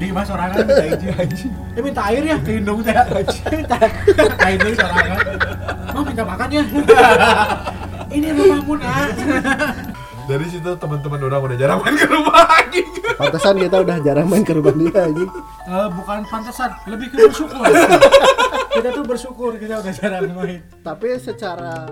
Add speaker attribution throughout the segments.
Speaker 1: di mas sorangan. Minta izin anjing. Eh minta air ya? Ke Indung teh. Anjing. Minta air dari sorangan. Mau minta makan ya? Ini rumah Muna
Speaker 2: Dari situ teman-teman orang udah jarang main ke rumah anjing.
Speaker 3: Pantesan kita udah jarang main ke rumah dia anjing.
Speaker 1: Eh, bukan pantesan lebih ke bersyukur. Kita tuh bersyukur kita udah jarang main.
Speaker 3: Tapi secara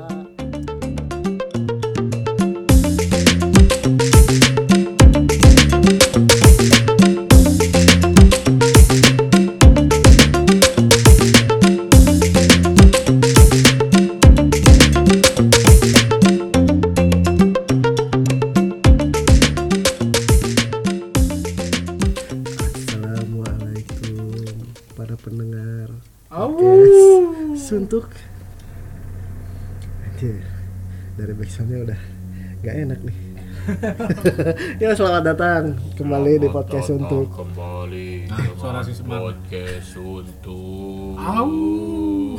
Speaker 3: backsoundnya udah gak enak nih ya selamat datang kembali di podcast suntuk
Speaker 2: Kembali
Speaker 1: Nah, suara si
Speaker 2: podcast untuk.
Speaker 1: Au.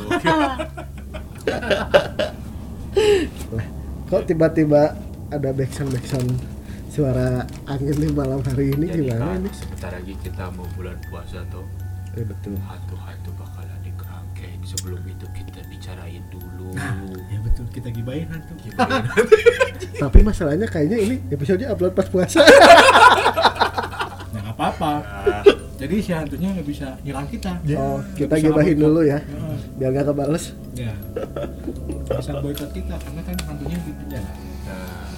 Speaker 3: Lah, kok tiba-tiba ada backsound backsound suara angin di malam hari ini
Speaker 2: Jadi
Speaker 3: gimana
Speaker 2: kan
Speaker 3: nih
Speaker 2: sebentar lagi kita mau bulan puasa tuh.
Speaker 3: Eh, betul
Speaker 2: Hantu-hantu bakalan dikerangkeng. Sebelum itu kita bicarain dulu.
Speaker 1: ya betul kita gibain hantu.
Speaker 3: Tapi masalahnya kayaknya ini episode upload pas puasa.
Speaker 1: Ya nggak apa-apa. Jadi si hantunya nggak bisa nyerang kita.
Speaker 3: Oh
Speaker 1: Nggak
Speaker 3: kita gibahin dulu ya biar gak kebales.
Speaker 1: Ya. Bisa boykot kita karena kan hantunya di penjara.
Speaker 2: Nah,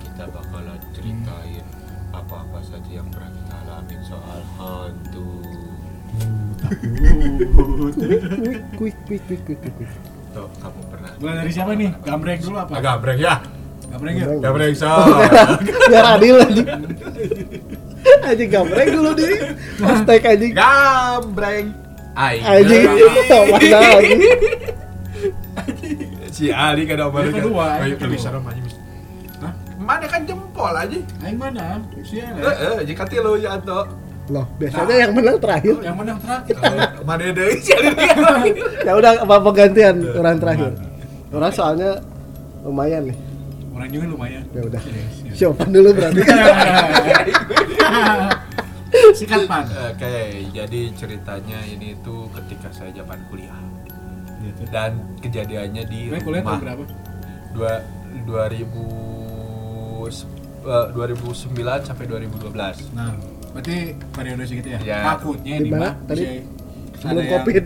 Speaker 2: kita bakalan ceritain apa-apa saja yang pernah kita alamin soal hantu.
Speaker 3: Quick quick quick quick quick quick
Speaker 2: Tuh, kamu pernah?
Speaker 1: mulai dari siapa nih gambreng dulu apa
Speaker 2: Agak breng ya.
Speaker 1: gambreng yuk
Speaker 3: Gambreng.
Speaker 2: Gambreng so.
Speaker 3: biar adil anjing anjing gambreng dulu di hashtag anjing
Speaker 2: Gambreng. Si Ali kan
Speaker 1: kedua, kedua.
Speaker 2: tulisan namanya? Mana kan jempol aja.
Speaker 1: Aing mana si
Speaker 2: Eh,
Speaker 1: Alex
Speaker 2: eh, jika tilu ya atau
Speaker 3: loh biasanya yang menang terakhir.
Speaker 1: Yang menang terakhir.
Speaker 2: Mana dia.
Speaker 3: ya udah apa apa gantian orang terakhir? Orang soalnya lumayan nih.
Speaker 1: Orang juga lumayan.
Speaker 3: Ya udah.
Speaker 1: Yes, yes.
Speaker 3: siapa dulu berarti?
Speaker 1: Sikat pan
Speaker 2: Oke, jadi ceritanya ini tuh ketika saya zaman kuliah. Dan kejadiannya di
Speaker 1: Gue kuliah tahun berapa?
Speaker 2: dua 2000 s- eh, 2009 sampai 2012
Speaker 1: Nah, berarti periode segitu ya?
Speaker 2: Ya.
Speaker 1: Takutnya
Speaker 3: mana?
Speaker 1: mah
Speaker 3: Tadi sebelum
Speaker 1: ada yang-
Speaker 3: covid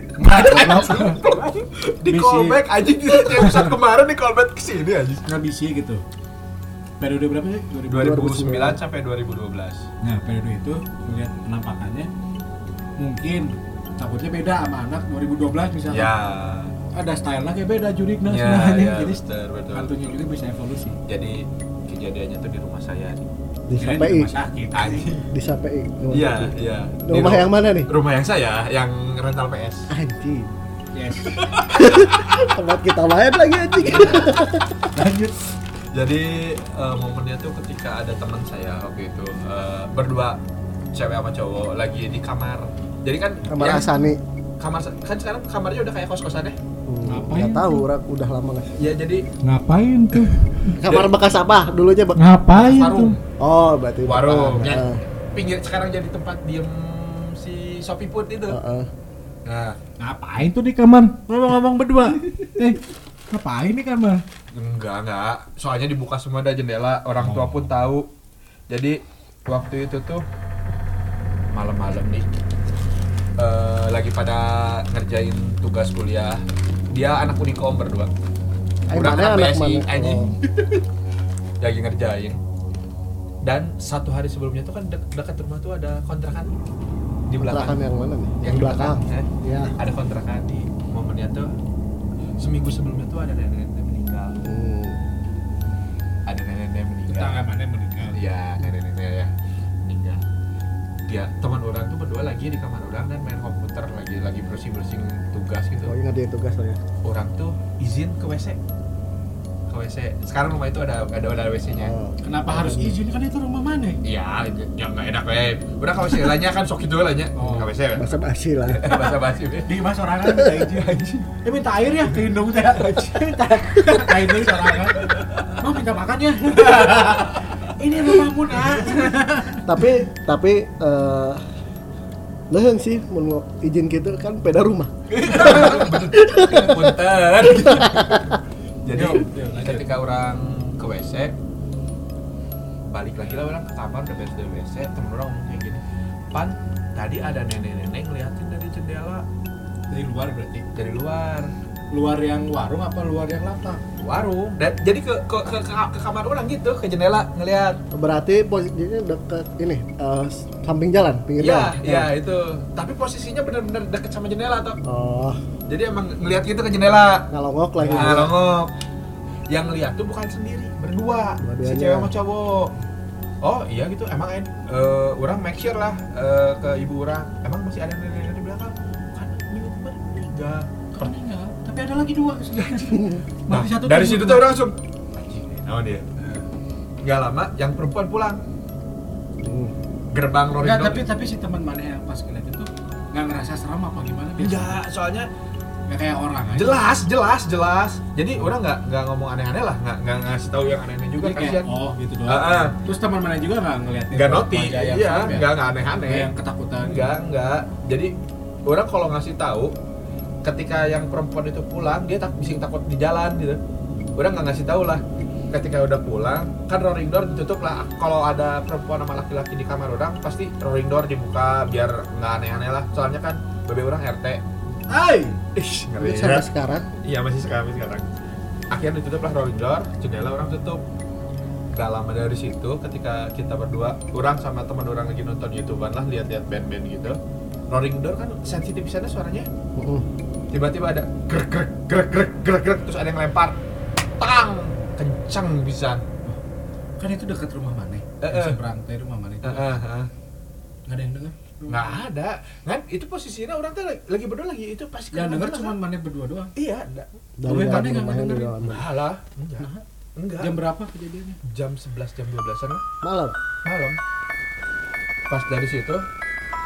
Speaker 2: di callback aja di episode kemarin di callback ke sini aja
Speaker 1: nggak bisa gitu. Periode berapa sih?
Speaker 2: 2009 sampai 2012
Speaker 1: Nah, periode itu melihat penampakannya mungkin takutnya beda sama anak 2012 misalnya.
Speaker 2: ya
Speaker 1: Ada style-nya kayak beda juriknya
Speaker 2: Ya,
Speaker 1: sebenarnya.
Speaker 2: ya,
Speaker 1: Jadi
Speaker 2: betul, betul,
Speaker 1: hantunya
Speaker 2: betul.
Speaker 1: juga bisa evolusi.
Speaker 2: jadi kejadiannya tuh di rumah saya
Speaker 3: di SPI
Speaker 1: rumah sakit.
Speaker 2: Anjing.
Speaker 3: di SPI
Speaker 2: iya iya. Di
Speaker 3: rumah
Speaker 2: ru-
Speaker 3: yang mana nih?
Speaker 2: Rumah yang saya yang rental PS.
Speaker 3: Anjing.
Speaker 1: Yes.
Speaker 3: tempat kita main lagi anjing.
Speaker 1: Lanjut.
Speaker 2: jadi eh, momennya tuh ketika ada teman saya waktu itu eh, berdua cewek sama cowok lagi di kamar. Jadi kan
Speaker 3: kamar
Speaker 2: yang-
Speaker 3: Asani.
Speaker 2: kamar kan sekarang kamarnya udah kayak kos kosan ya?
Speaker 3: Hmm,
Speaker 1: Ngapain
Speaker 3: nggak tahu orang udah lama nggak
Speaker 2: ya jadi
Speaker 1: Ngapain tuh?
Speaker 3: kamar bekas apa? Dulunya Bek-
Speaker 1: Ngapain
Speaker 2: warung
Speaker 3: oh berarti
Speaker 2: warung ya.
Speaker 3: Heeh.
Speaker 2: pinggir sekarang jadi tempat diem si Shopee Food itu.
Speaker 3: Heeh.
Speaker 2: nah.
Speaker 1: Ngapain tuh di kamar? Ngomong-ngomong berdua. eh, ngapain di kamar?
Speaker 2: enggak enggak. Soalnya dibuka semua ada jendela. Orang tua pun tahu. Jadi waktu itu tuh malam-malam nih eh, lagi pada ngerjain tugas kuliah dia anak unikom berdua
Speaker 3: Ay,
Speaker 2: udah
Speaker 3: mana
Speaker 2: anak
Speaker 3: mana?
Speaker 2: anjing
Speaker 3: Oh.
Speaker 2: lagi ngerjain dan satu hari sebelumnya tuh kan dek- dekat rumah tuh ada kontrakan di
Speaker 3: belakang
Speaker 2: belakang
Speaker 3: yang mana nih
Speaker 2: yang di
Speaker 3: belakang
Speaker 2: belakang, eh.
Speaker 3: ya
Speaker 2: ada kontrakan di momennya tuh seminggu sebelumnya tuh ada nenek-nenek meninggal
Speaker 3: Hmm.
Speaker 2: ada nenek-nenek meninggal
Speaker 1: Tetangga mana meninggal?
Speaker 2: iya nenek-nenek ya dia teman orang tuh berdua lagi di kamar orang dan main komputer lagi lagi bersih bersih tugas gitu
Speaker 3: oh ingat dia tugas lah ya
Speaker 2: orang tuh izin ke WC ke WC sekarang rumah itu ada ada ada WC nya
Speaker 3: oh.
Speaker 1: Kenapa harus izin kan itu rumah mana?
Speaker 2: iya ya nggak enak weh udah ke WC lainnya kan sok itu lah nya
Speaker 1: Oh.
Speaker 2: ke WC
Speaker 3: bahasa basi lah
Speaker 2: bahasa basi.
Speaker 1: Di mas sorangan minta izin anjing. Eh minta air ya ke Indung teh anjing. Minta air dari sorangan. Mau minta makan ya? Ini rumah Muna.
Speaker 3: tapi tapi eh, Leheng sih mun mau izin gitu kan beda rumah.
Speaker 2: punten jadi ketika orang ke WC balik lagi lah orang ke kamar udah beres dari WC temen orang kayak gini pan tadi ada nenek-nenek ngeliatin dari jendela
Speaker 1: Dari luar berarti.
Speaker 2: dari luar
Speaker 1: Luar yang warung apa luar yang lapak?
Speaker 2: warung dan jadi ke ke, ke ke ke kamar orang gitu ke jendela ngeliat
Speaker 3: Berarti posisinya deket ini eh, samping jalan, pinggir
Speaker 2: Iya,
Speaker 3: jalan.
Speaker 2: iya itu. Tapi posisinya bener-bener deket sama jendela tuh.
Speaker 3: Oh,
Speaker 2: Jadi emang ngeliat gitu ke jendela.
Speaker 3: ngalongok lagi.
Speaker 2: Nah, longok. Yang ngeliat tuh bukan sendiri, berdua. Si cewek sama cowok. Oh iya gitu, emang eh, eh, orang make sure lah eh, ke ibu orang. Emang masih ada nenek-nenek di belakang? Kan minggu kemarin meninggal.
Speaker 1: Kan enggak, tapi ada lagi dua
Speaker 2: Nah,
Speaker 1: satu
Speaker 2: dari situ tuh orang langsung anjing, naon dia. Gak lama, yang perempuan pulang.
Speaker 3: Hmm.
Speaker 2: Gerbang Rory
Speaker 1: Enggak, tapi tapi si teman mana yang pas ngeliat itu nggak ngerasa seram apa gimana? Biasa.
Speaker 2: Enggak, soalnya
Speaker 1: Ya kayak orang aja.
Speaker 2: jelas jelas jelas jadi orang nggak nggak ngomong aneh-aneh lah nggak nggak ngasih tahu yang aneh-aneh juga
Speaker 1: Jadi kayak,
Speaker 2: kasihan
Speaker 1: oh gitu doang.
Speaker 2: Ah, ah.
Speaker 1: Terus teman mana juga nggak ngeliat
Speaker 2: nggak noti iya
Speaker 1: ya?
Speaker 2: nggak nggak aneh-aneh
Speaker 1: Nggak yang ketakutan.
Speaker 2: nggak nggak jadi orang kalau ngasih tahu ketika yang perempuan itu pulang dia tak bisa takut di jalan gitu orang nggak ngasih tahu lah ketika udah pulang kan rolling door ditutup lah kalau ada perempuan sama laki-laki di kamar orang pasti rolling door dibuka biar nggak aneh-aneh lah soalnya kan bebe orang RT
Speaker 1: Hai.
Speaker 2: Ngeri
Speaker 3: sampai sekarang
Speaker 2: Iya masih sekarang, masih sekarang. Akhirnya ditutup lah rolling door, jendela orang tutup. Gak lama dari situ, ketika kita berdua, orang sama teman orang lagi nonton YouTubean lah, lihat-lihat band-band gitu. Rolling door kan sensitif di sana suaranya.
Speaker 3: mm,
Speaker 2: Tiba-tiba ada grek grek grek grek grek grek terus ada yang lempar. Tang, kencang bisa.
Speaker 1: Kan itu dekat rumah mana?
Speaker 2: Eh, eh.
Speaker 1: Seberang teh rumah mana itu? Nggak ada yang dengar.
Speaker 2: Nggak ada, kan itu posisinya orang tuh lagi, lagi berdua lagi itu pasti
Speaker 1: Yang denger
Speaker 2: kena-
Speaker 1: cuma mana berdua doang.
Speaker 2: Iya, enggak.
Speaker 3: dari
Speaker 1: tadi nggak.
Speaker 2: Enggak lah, enggak. Enggak.
Speaker 1: Jam berapa kejadiannya?
Speaker 2: jam 11 jam 12-an lah.
Speaker 3: Malam.
Speaker 2: malam pas dari situ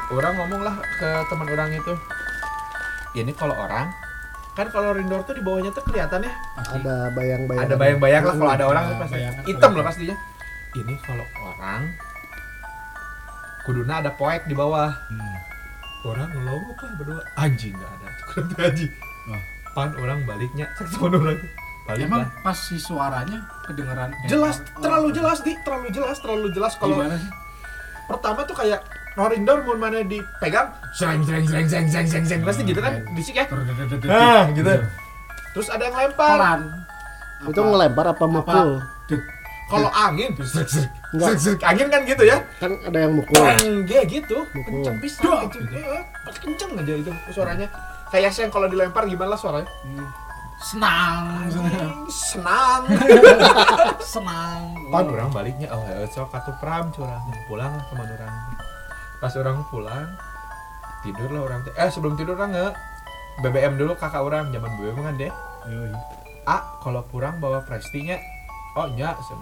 Speaker 2: orang ngomong lah ke teman orang itu ini kalau orang kan kalau ring door tuh di bawahnya tuh kelihatan ya.
Speaker 3: Ada bayang-bayang.
Speaker 2: ada bayang-bayang lah kalau ada orang
Speaker 1: Ada
Speaker 2: pasti. Hitam
Speaker 1: kelihatan.
Speaker 2: lah pastinya. Ini kalau orang kuduna ada poek di bawah.
Speaker 1: Hmm.
Speaker 2: orang ngelongok lah berdua. Anjing nggak ada. Anjing.
Speaker 1: Wah.
Speaker 2: pan orang baliknya. Cek teman orang. Balik
Speaker 1: Emang
Speaker 2: lah.
Speaker 1: pas si suaranya kedengeran?
Speaker 2: Jelas
Speaker 1: orang-
Speaker 2: terlalu jelas di. Terlalu jelas terlalu jelas. Kalau
Speaker 1: Gimana sih?
Speaker 2: pertama tuh kayak roaring door mau mana dipegang sereng sereng sereng sereng sereng sereng sereng pasti gitu kan bisik ya? Ah, gitu. terus ada yang lempar.
Speaker 1: Pelan.
Speaker 3: Itu ngelempar apa mukul?
Speaker 2: kalau angin serik serik
Speaker 3: Enggak.
Speaker 2: serik serik angin kan gitu ya?
Speaker 3: Kan ada yang mukul.
Speaker 2: enggak gitu. Kenceng pisan
Speaker 1: Duh.
Speaker 2: kenceng. Iya, pasti kenceng aja itu suaranya. Kayak yang kalau dilempar gimana lah suaranya
Speaker 1: Senang.
Speaker 2: senang.
Speaker 1: Senang.
Speaker 2: pan orang baliknya. Oh ya sok katu pram curang. Pulang teman orang pas orang pulang tidur lah orang teh eh sebelum tidur orang nge BBM dulu kakak orang zaman BBM kan deh ah kalau kurang bawa prestinya oh nya sen.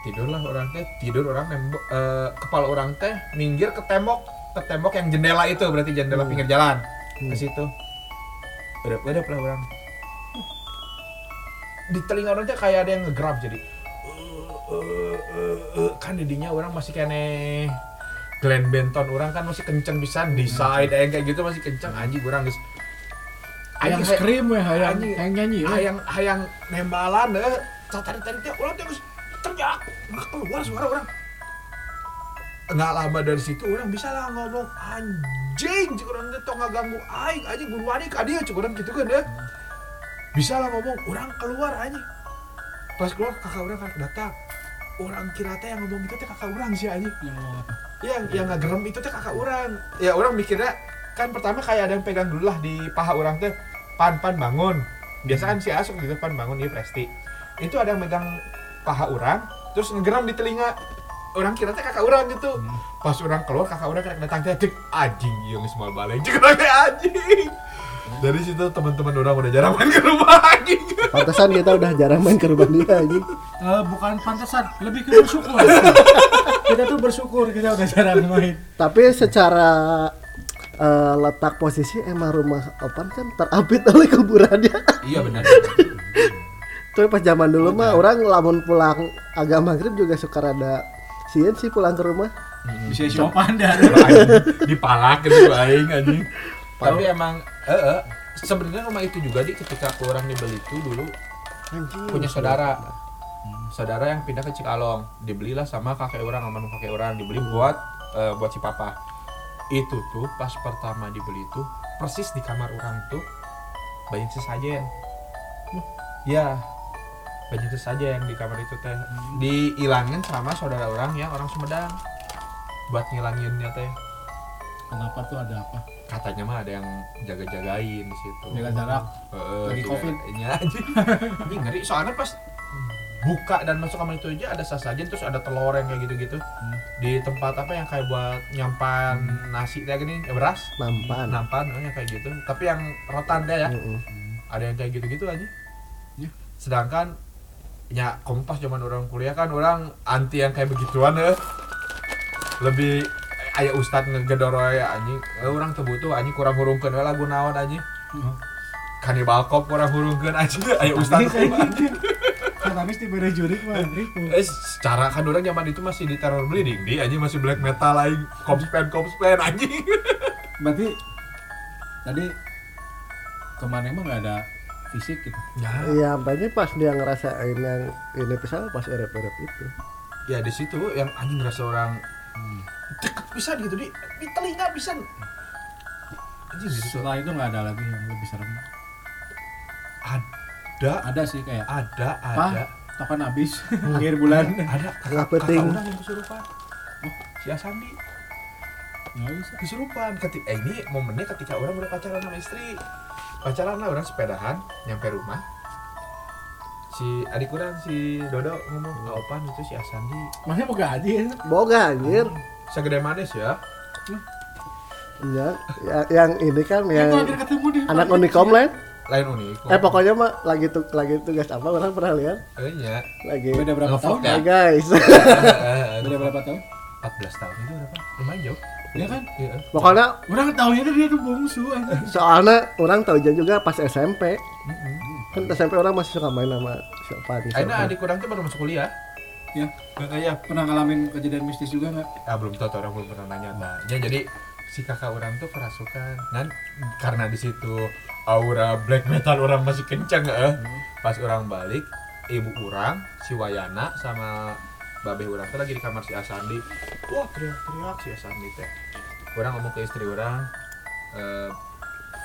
Speaker 2: tidurlah orang teh tidur orang nembok eh, kepala orang teh minggir ke tembok ke tembok yang jendela itu berarti jendela
Speaker 3: Hmm.
Speaker 2: pinggir jalan
Speaker 3: Hmm.
Speaker 2: ke situ udah udah lah orang di telinga orang teh kayak ada yang ngegrab jadi "Eh, eh, eh, eh." kan didinya orang masih kene Glenn Benton orang kan masih kenceng di side yang kayak gitu masih kenceng. Anjing orang geus
Speaker 1: Hayang scream ya, hayang
Speaker 2: Anjing.
Speaker 1: hayang nyanyi ya.
Speaker 2: hayang hayang nembalan deh tadi tadi teh orang teh geus teriak nggak keluar suara orang. Nggak lama dari situ orang bisa lah ngomong anjing cik orang teh tong ngaganggu aing anjing buruan aing ka dieu cik orang gitu kan ya. Bisa lah ngomong orang keluar anjing. Pas keluar kakak orang kan datang orang kira teh yang ngomong itu teh kakak orang sih anjing.
Speaker 1: Yang ngomong apa?
Speaker 2: yang yang ngagerem itu teh kakak orang. Ya orang mikirnya kan pertama kayak ada yang pegang dulu lah di paha orang teh pan pan bangun. Biasa kan si asuk gitu pan bangun dia presti. Itu ada yang megang paha orang terus ngegeram di telinga. Orang kira teh kakak orang gitu.
Speaker 1: Hmm.
Speaker 2: pas orang keluar kakak orang kena datang teh anjing yang semua orang teh anjing dari situ teman-teman orang udah jarang main ke rumah anjing
Speaker 3: Pantesan kita udah jarang main ke rumah dia anjing.
Speaker 1: Eh, bukan pantesan, lebih ke bersyukur. kita tuh bersyukur kita udah jarang main.
Speaker 3: Tapi secara eh, letak posisi emang rumah Opan kan terapit oleh kuburannya.
Speaker 2: iya benar
Speaker 3: Tapi pas zaman dulu mah orang lamun pulang agak maghrib juga suka rada sieun sih pulang ke rumah.
Speaker 1: Bisa si Opanda.
Speaker 2: Aing dipalak gitu aing anjing. Tapi emang eh eh, sebenarnya rumah itu juga di ketika aku orang dibeli itu dulu
Speaker 3: Anjing.
Speaker 2: punya saudara. Saudara yang pindah ke Cikalong, dibelilah sama kakek orang sama kakek orang dibeli buat eh, buat si papa. Itu tuh pas pertama dibeli itu persis di kamar orang tuh banyak sesajen. Ya, banyak sesajen di kamar itu teh. Dihilangin sama saudara orang yang orang Sumedang buat ngilanginnya teh.
Speaker 1: Kenapa tuh ada apa?
Speaker 2: katanya mah ada yang jaga-jagain di situ.
Speaker 1: Jaga jarak. Lagi COVID.
Speaker 2: Iya anjing. Anjing ngeri soalnya pas buka dan masuk kamar itu aja ada sasajen terus ada telur yang kayak gitu-gitu
Speaker 1: Hmm.
Speaker 2: di tempat apa yang kayak buat nyampan nasi kayak gini eh, beras
Speaker 3: Nampan.
Speaker 2: nampan eh, yang kayak gitu tapi yang rotan deh ya
Speaker 3: Heeh.
Speaker 2: ada yang kayak gitu-gitu aja
Speaker 1: Ya.
Speaker 2: sedangkan ya kompas zaman orang kuliah kan orang anti yang kayak begituan ya lebih aya ustad ngegedoroy anjing. Eh, orang teu butuh anjing kurang hurungkeun we lagu naon anjing. Kanibal kop kurang hurungkeun anjing. Aya ustad anjing.
Speaker 1: Kan habis diberi jurik mah
Speaker 2: eh secara kan orang zaman itu masih di terror bleeding di anjing masih black metal lain kopspen kopspen anjing.
Speaker 1: Berarti tadi ke mana emang nggak ada fisik gitu.
Speaker 2: ya.
Speaker 3: Iya, banyak pas dia ngerasain yang ini pisah pas erep-erep itu.
Speaker 2: ya di situ yang anjing ngerasa orang deket bisa gitu di. Di telinga bisa anjing gitu.
Speaker 1: Setelah itu nggak ada lagi yang lebih serem.
Speaker 2: ada.
Speaker 1: Ada sih kayak
Speaker 2: ada ada.
Speaker 1: Token habis akhir bulan.
Speaker 2: ada. Kakak
Speaker 3: penting.
Speaker 2: kakak orang yang kesurupan. Oh. Si Asandi.
Speaker 1: Nggak bisa.
Speaker 2: kesurupan. Ketika eh, ini momennya ketika orang udah pacaran sama istri. Pacaran lah orang sepedahan nyampe rumah. Si adik orang si Dodo ngomong nggak opan itu si Asandi.
Speaker 1: Makanya mau gaji ya.
Speaker 3: Boga anjir.
Speaker 2: Segede manis ya
Speaker 3: Iya, ya- yang ini kan
Speaker 1: Yang
Speaker 3: anak Unikom lain.
Speaker 2: lain unik
Speaker 3: Eh pokoknya mah lagi tuh lagi tugas apa orang pernah lihat
Speaker 2: eh nya
Speaker 3: lagi.
Speaker 1: beda berapa tahun?
Speaker 2: ya?
Speaker 3: Guys.
Speaker 1: Beda berapa tahun?
Speaker 2: 14 tahun itu berapa lumayan jauh
Speaker 1: Iya kan?
Speaker 2: iya
Speaker 3: pokoknya
Speaker 1: Orang tahunya tuh dia tuh bungsu
Speaker 3: soalnya orang tahu juga pas SMP.
Speaker 2: Mm-mm.
Speaker 3: Kan SMP orang masih suka main sama siapa siapa.
Speaker 2: adik orang tuh baru masuk kuliah
Speaker 1: Ya,
Speaker 2: Iya,
Speaker 1: pernah ngalamin kejadian mistis juga nggak?
Speaker 2: ah belum tahu tuh orang belum pernah nanya nah ya, jadi si kakak orang tuh kerasukan. Dan karena di situ aura black metal orang masih kencang eh pas orang balik ibu orang si Wayana sama babe orang tuh lagi di kamar si Asandi. Wah teriak-teriak si Asandi teh. Orang ngomong ke istri orang eh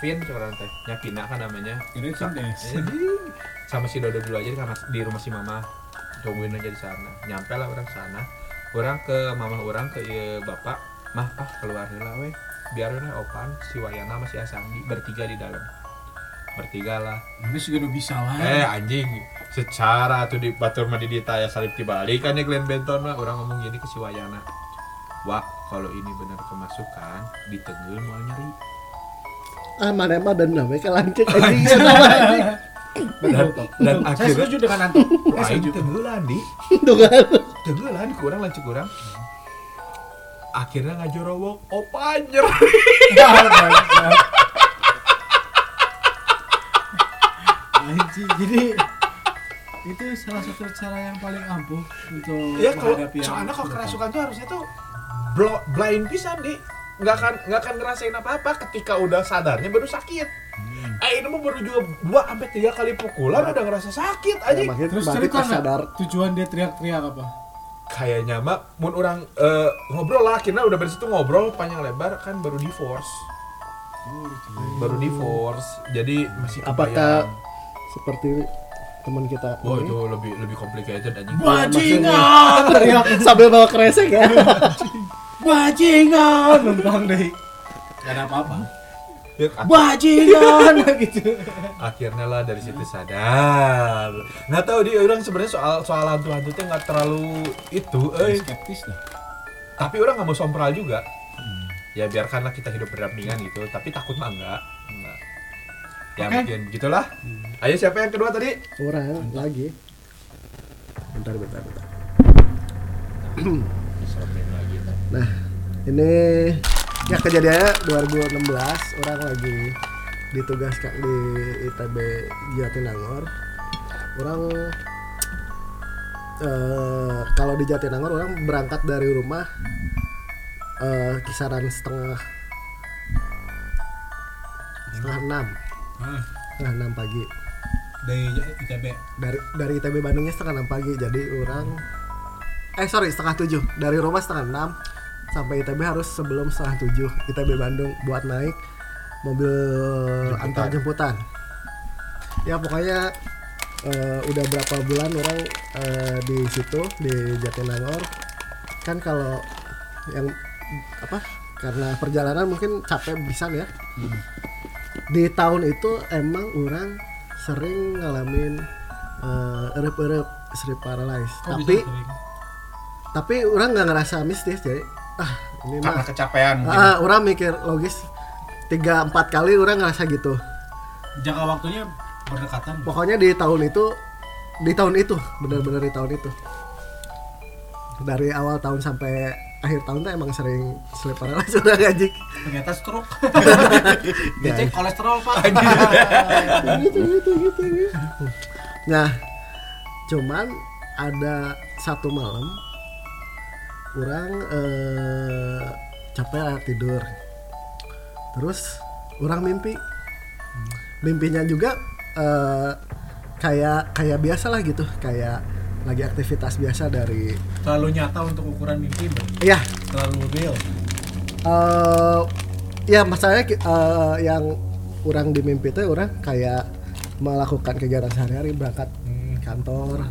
Speaker 2: Vin si orang teh. Nyakina kan namanya.
Speaker 1: Ini.
Speaker 2: Anjing. sama si Dodo dulu aja di kamar di rumah si Mama tungguin aja di sana. Nyampe lah orang sana. Orang ke mama orang ke ieu bapak. Mah ah keluar heula weh. Biar we opan si Wayana sama si Asandi bertiga di dalam. Bertiga lah.
Speaker 1: Ini juga udah bisa lah.
Speaker 2: eh anjing. Secara tuh di batur mah di ditaya salib dibalik kan ya Glenn Benton mah. Orang ngomong gini ke si Wayana. Wah kalau ini benar kemasukan ditenggel mau nyeri
Speaker 3: Ah mana emang dan namanya kelancik anjing
Speaker 2: dan, dan
Speaker 1: Saya
Speaker 2: akhirnya
Speaker 1: setuju dengan Anto. Saya
Speaker 2: Aing
Speaker 1: setuju.
Speaker 2: tenggelan di. Tenggelan kurang lancik kurang. Akhirnya ngajorowok opa anjir.
Speaker 1: Anjing, jadi itu salah satu cara yang paling ampuh untuk
Speaker 2: ya kalau
Speaker 1: menghadapi yang
Speaker 2: soalnya kalau kerasukan tuh harusnya tuh blind pisan di nggak akan nggak akan ngerasain apa apa ketika udah sadarnya baru sakit
Speaker 1: Hmm.
Speaker 2: eh ini mah baru juga dua sampai tiga kali pukulan udah ngerasa sakit aja
Speaker 3: Ya,
Speaker 1: Terus cerita
Speaker 3: sadar.
Speaker 1: tujuan dia teriak-teriak apa?
Speaker 2: kayaknya mah mun orang eh, ngobrol lah akhirnya udah dari situ ngobrol panjang lebar kan baru divorce baru divorce jadi masih
Speaker 3: Apakah
Speaker 2: kebayang.
Speaker 3: seperti teman kita
Speaker 2: Oh
Speaker 3: ini?
Speaker 2: itu lebih lebih complicated anjing.
Speaker 1: Bajingan! Teriak
Speaker 3: sambil bawa kresek ya
Speaker 1: bajingan nentang deh. Gak ada apa-apa.
Speaker 2: Ya, ak-
Speaker 1: Bajingan gitu.
Speaker 2: akhirnya lah dari situ sadar. Nggak tahu dia orang sebenarnya soal soal hantu-hantu tuh nggak terlalu itu, eh.
Speaker 1: Skeptis lah.
Speaker 2: Tapi orang nggak mau sompral juga. Ya biarkanlah kita hidup berdampingan gitu. Tapi takut mah enggak. Enggak. Ya
Speaker 1: Oke.
Speaker 2: mungkin gitulah. Ayo siapa yang kedua tadi?
Speaker 3: orang lagi bentar bentar bentar. Nah ini ya kejadiannya 2016 orang lagi ditugaskan di ITB Jatinangor. Orang eh, kalau di Jatinangor orang berangkat dari rumah eh, kisaran setengah setengah enam.
Speaker 1: Ah,
Speaker 3: setengah enam pagi.
Speaker 1: Dari ITB.
Speaker 3: dari dari ITB Bandungnya setengah enam pagi. Jadi orang eh sorry setengah tujuh. Dari rumah setengah enam sampai ITB harus sebelum setengah tujuh ITB Bandung buat naik mobil antar jemputan ya pokoknya eh, udah berapa bulan orang eh, di situ di Jatinangor. Kan kalau yang apa karena perjalanan mungkin capek bisa ya. Di tahun itu emang orang sering ngalamin eh, erep-erep sleep paralysis.
Speaker 1: Kok
Speaker 3: tapi
Speaker 1: bisa
Speaker 3: tapi orang nggak ngerasa mistis jadi ah ini
Speaker 2: Karena
Speaker 3: mah
Speaker 2: kecapean mungkin.
Speaker 3: ah, orang mikir logis tiga empat kali orang ngerasa gitu
Speaker 1: Jangka waktunya berdekatan.
Speaker 3: pokoknya di tahun itu di tahun itu benar-benar di tahun itu dari awal tahun sampai akhir tahun tuh emang sering sleep paralysis udah gaji
Speaker 1: Ternyata stroke. Dicek kolesterol, Pak.
Speaker 3: gitu gitu gitu gitu. nah cuman ada satu malam orang eh, capek tidur terus orang mimpi mimpinya juga eh, kayak kayak biasa lah gitu kayak lagi aktivitas biasa dari
Speaker 1: Terlalu nyata untuk ukuran mimpi, Bang.
Speaker 3: ya
Speaker 1: Terlalu real.
Speaker 3: eh ya masalahnya eh, yang orang di mimpi itu orang kayak melakukan kegiatan sehari-hari berangkat kantor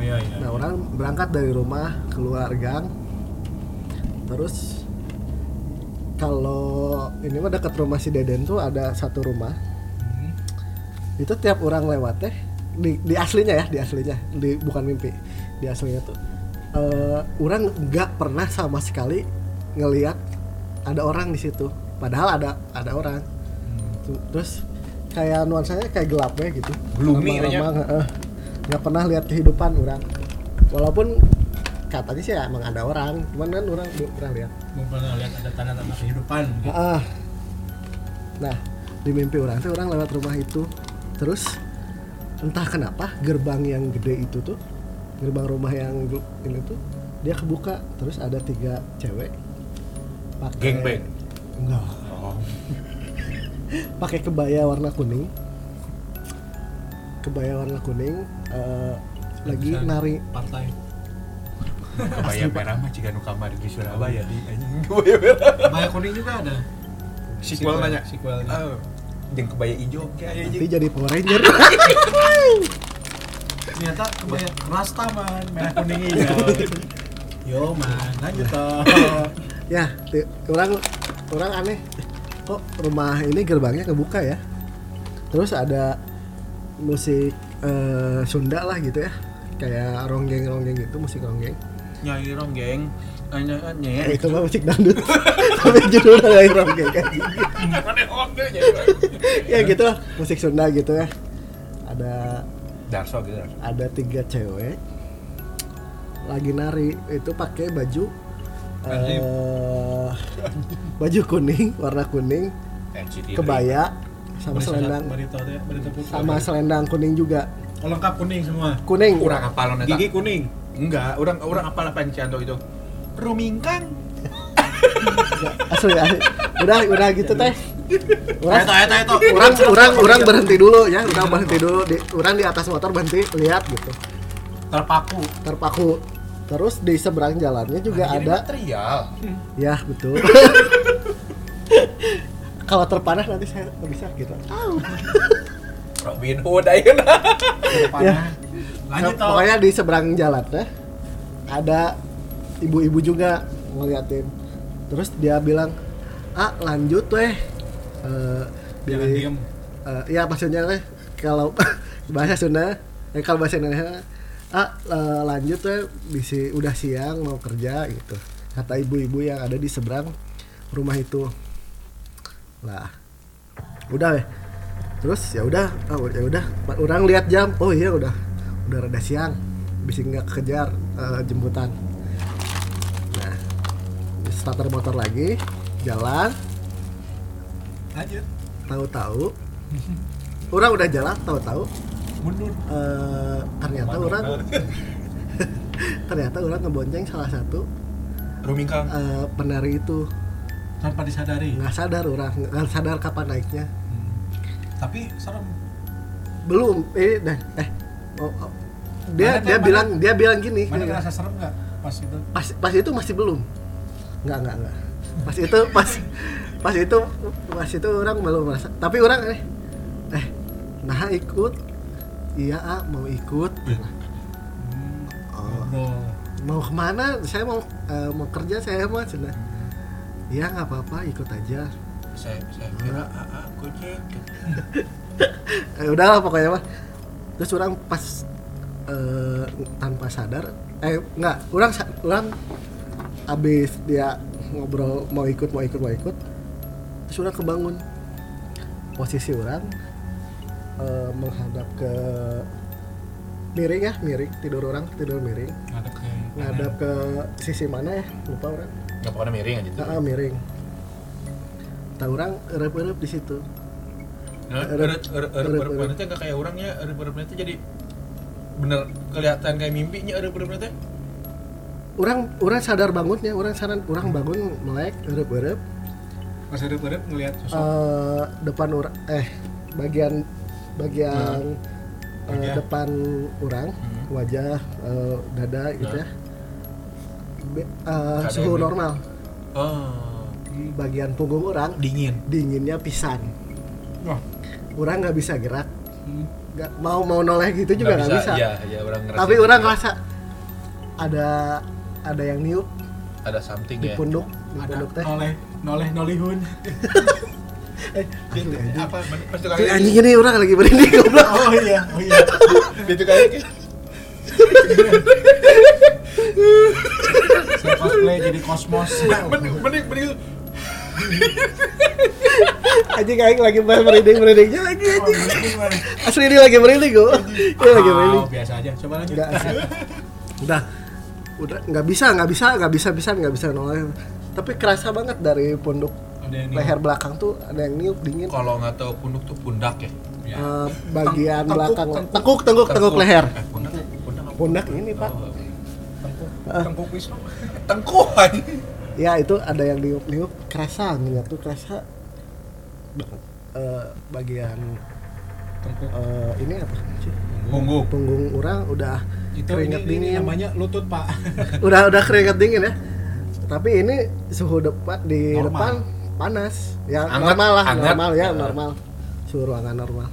Speaker 1: Iya, iya.
Speaker 3: nah orang berangkat dari rumah keluar gang terus kalau ini mah dekat rumah si Deden tuh ada satu rumah.
Speaker 1: Hmm.
Speaker 3: itu tiap orang lewat teh di, di aslinya ya di aslinya di bukan mimpi di aslinya tuh eh, orang nggak pernah sama sekali ngelihat ada orang di situ. Padahal ada ada orang. Tuh, terus kayak nuansanya kayak gelap ya gitu.
Speaker 2: Gloomy
Speaker 3: nggak pernah lihat kehidupan orang. Walaupun katanya sih emang ada orang cuman kan orang belum pernah lihat
Speaker 1: Belum pernah lihat ada tanda-tanda kehidupan. gitu.
Speaker 3: Ah. Nah, di mimpi orang tuh orang lewat rumah itu. Terus entah kenapa gerbang yang gede itu tuh, gerbang rumah yang ini tuh dia kebuka terus ada tiga cewek pakai
Speaker 2: Gangbang.
Speaker 3: enggak
Speaker 2: Oh.
Speaker 3: pakai kebaya warna kuning kebaya warna kuning eh, lagi nari
Speaker 1: Partai.
Speaker 2: Kebaya merah mah jika nu kamar di Surabaya anjing. Kebaya merah.
Speaker 1: Kebaya kuning juga ada.
Speaker 2: Sequel nanya.
Speaker 1: Sequelnya.
Speaker 2: Oh. Jeung kebaya ijo kayak
Speaker 3: nanti jadi Power Ranger
Speaker 1: Ternyata kebaya rasta man, merah kuning hijau. Yo man, lanjut toh.
Speaker 3: ya ti- orang orang aneh kok rumah ini gerbangnya kebuka ya terus ada musik eh, Sunda lah gitu ya kayak ronggeng ronggeng gitu musik ronggeng
Speaker 2: Nyai ronggeng.
Speaker 3: Eh,
Speaker 2: anya.
Speaker 3: itu mah musik dangdut. Tapi judulnya kayak ronggeng kan ya gitu lah. Musik Sunda gitu ya. Ada
Speaker 2: Darso gitu.
Speaker 3: ada tiga cewek. Lagi nari. Itu pakai baju eh baju kuning warna kuning. Kebaya. Sama selendang.
Speaker 1: berita teh, berita putih.
Speaker 3: sama selendang kuning juga.
Speaker 1: Oh, lengkap kuning semua.
Speaker 3: kuning.
Speaker 2: Kurang eta.
Speaker 1: Gigi kuning.
Speaker 2: Enggak, orang orang apal apa Cianto itu? Rumingkang.
Speaker 3: asli asli udah udah gitu teh orang
Speaker 1: Eta eta eta.
Speaker 3: orang orang orang berhenti dulu ya orang berhenti dulu di orang di atas motor berhenti lihat gitu
Speaker 1: terpaku.
Speaker 3: terpaku terus di seberang jalannya juga
Speaker 2: ini
Speaker 3: ada
Speaker 2: material.
Speaker 3: ya betul kalau terpanah nanti saya bisa gitu
Speaker 2: Robin Hood ayeuna.
Speaker 3: Ya.
Speaker 1: Lanjut
Speaker 3: Nah, pokoknya di seberang jalan teh ada ibu-ibu juga ngeliatin. Terus dia bilang ah lanjut weh. Eh,
Speaker 1: Jangan
Speaker 3: di-
Speaker 1: diem.
Speaker 3: eh, ya maksudnya teh kalau bahasa Sunda eh, kalau bahasa Indonesia ah eh, lanjut weh bisa udah siang mau kerja gitu. Kata ibu-ibu yang ada di seberang rumah itu. Lah udah weh. Terus ya udah oh, ya udah orang lihat jam. Oh iya udah udah rada siang bisa nggak kejar eh, jemputan nah starter motor lagi jalan
Speaker 1: Lanjut.
Speaker 3: tahu-tahu orang udah jalan tahu-tahu
Speaker 1: Mundur.
Speaker 3: eh, ternyata orang ternyata orang ngebonceng salah satu
Speaker 2: Domingkang.
Speaker 3: eh, penari itu
Speaker 1: tanpa disadari
Speaker 3: nggak sadar orang nggak sadar kapan naiknya
Speaker 1: Hmm. tapi serem
Speaker 3: belum eh dah eh oh, oh. Dia
Speaker 1: Mana-
Speaker 3: dia
Speaker 1: mana-
Speaker 3: bilang dia bilang gini
Speaker 1: mana ngerasa serem nggak pas itu?
Speaker 3: Pas pas itu masih belum. Nggak nggak nggak. Pas itu pas pas itu pas itu orang belum merasa. Tapi orang eh eh nah ikut. Iya ah mau ikut. Oh,
Speaker 1: Ngobrol.
Speaker 3: mau ke mana? Saya mau eh, mau kerja saya mah cina iya nggak apa-apa ikut aja.
Speaker 2: Saya saya kira AA Gojek.
Speaker 3: eh, udah lah pokoknya mah. Terus orang pas eh, tanpa sadar eh nggak orang orang abis dia ngobrol mau ikut mau ikut mau ikut terus orang kebangun. Posisi orang eh, menghadap ke miring ya miring tidur orang tidur miring.
Speaker 1: Ngadep ke
Speaker 3: ngadap ke sisi mana ya? Lupa orang.
Speaker 2: Nggak pokoknya miring aja tuh.
Speaker 3: ah ah, miring. Tahu orang erep-erep di situ. Erep-
Speaker 2: erep erep. nanti nggak kayak orangnya erep erep nanti jadi bener kelihatan kayak mimpinya erep erep nanti.
Speaker 3: orang orang sadar bangunnya orang sadar orang bangun melek erep-erep
Speaker 1: pas ada pada ngelihat sosok?
Speaker 3: Eh depan orang eh bagian bagian eh,
Speaker 1: Wajah.
Speaker 3: depan orang
Speaker 2: Hmm.
Speaker 3: wajah eh, dada gitu ya. Be-
Speaker 2: Ada
Speaker 3: suhu normal.
Speaker 2: Oh,
Speaker 3: bagian punggung orang
Speaker 2: dingin.
Speaker 3: dinginnya pisan.
Speaker 1: Wah.
Speaker 3: Orang nggak bisa gerak.
Speaker 1: Hmm.
Speaker 3: Nggak mau mau noleh gitu juga nggak bisa,
Speaker 2: Iya, iya orang ngerasain
Speaker 3: tapi orang
Speaker 2: juga.
Speaker 3: ngerasa ada ada yang niup
Speaker 2: ada something
Speaker 3: di
Speaker 2: ya.
Speaker 3: punduk di
Speaker 1: ada
Speaker 3: punduk teh.
Speaker 1: noleh noleh nolihun.
Speaker 3: Eh asli anjing.
Speaker 2: apa? Pas
Speaker 3: anjing ini orang lagi berhenti goblok.
Speaker 1: Oh iya oh iya.
Speaker 2: Itu kali
Speaker 1: saya cosplay jadi kosmos.
Speaker 2: Mending mending
Speaker 3: anjing aing lagi bahas merinding merindingnya lagi
Speaker 1: Oh,
Speaker 3: anjing.
Speaker 1: ini gimana?
Speaker 3: asli dia lagi merinding kok. Dia lagi merinding.
Speaker 1: Oh, biasa aja. Coba lanjut.
Speaker 3: Enggak asli. udah. Udah nggak bisa nggak bisa nggak bisa bisa nggak bisa noleh tapi kerasa banget dari punduk leher belakang tuh ada yang niup dingin.
Speaker 2: Kalau nggak tahu punuk tuh pundak ya.
Speaker 1: ya.
Speaker 3: Eh, bagian
Speaker 1: Tengkuk,
Speaker 3: belakang.
Speaker 1: tengkuk.
Speaker 3: tengkuk tengkuk tengkuk. leher.
Speaker 2: Eh, pundak pundak
Speaker 3: ini pak.
Speaker 2: Oh, tengkuk
Speaker 3: Ah.
Speaker 2: tengkuk wisnu. Tengkuk aja.
Speaker 3: Ya itu ada yang niup kerasa anginnya tuh kerasa. Eh, bagian eh, ini apa sih?
Speaker 2: Punggung.
Speaker 3: punggung orang udah
Speaker 1: itu
Speaker 3: keringet
Speaker 1: ini, ini
Speaker 3: dingin.
Speaker 1: namanya lutut pak.
Speaker 3: Udah udah keringet dingin ya. Tapi ini suhu depan di
Speaker 1: Normal.
Speaker 3: depan panas. Ya
Speaker 2: Hangat,
Speaker 3: normal lah
Speaker 2: hangat.
Speaker 3: normal ya
Speaker 2: Ya.
Speaker 3: normal. Suhu ruangan normal.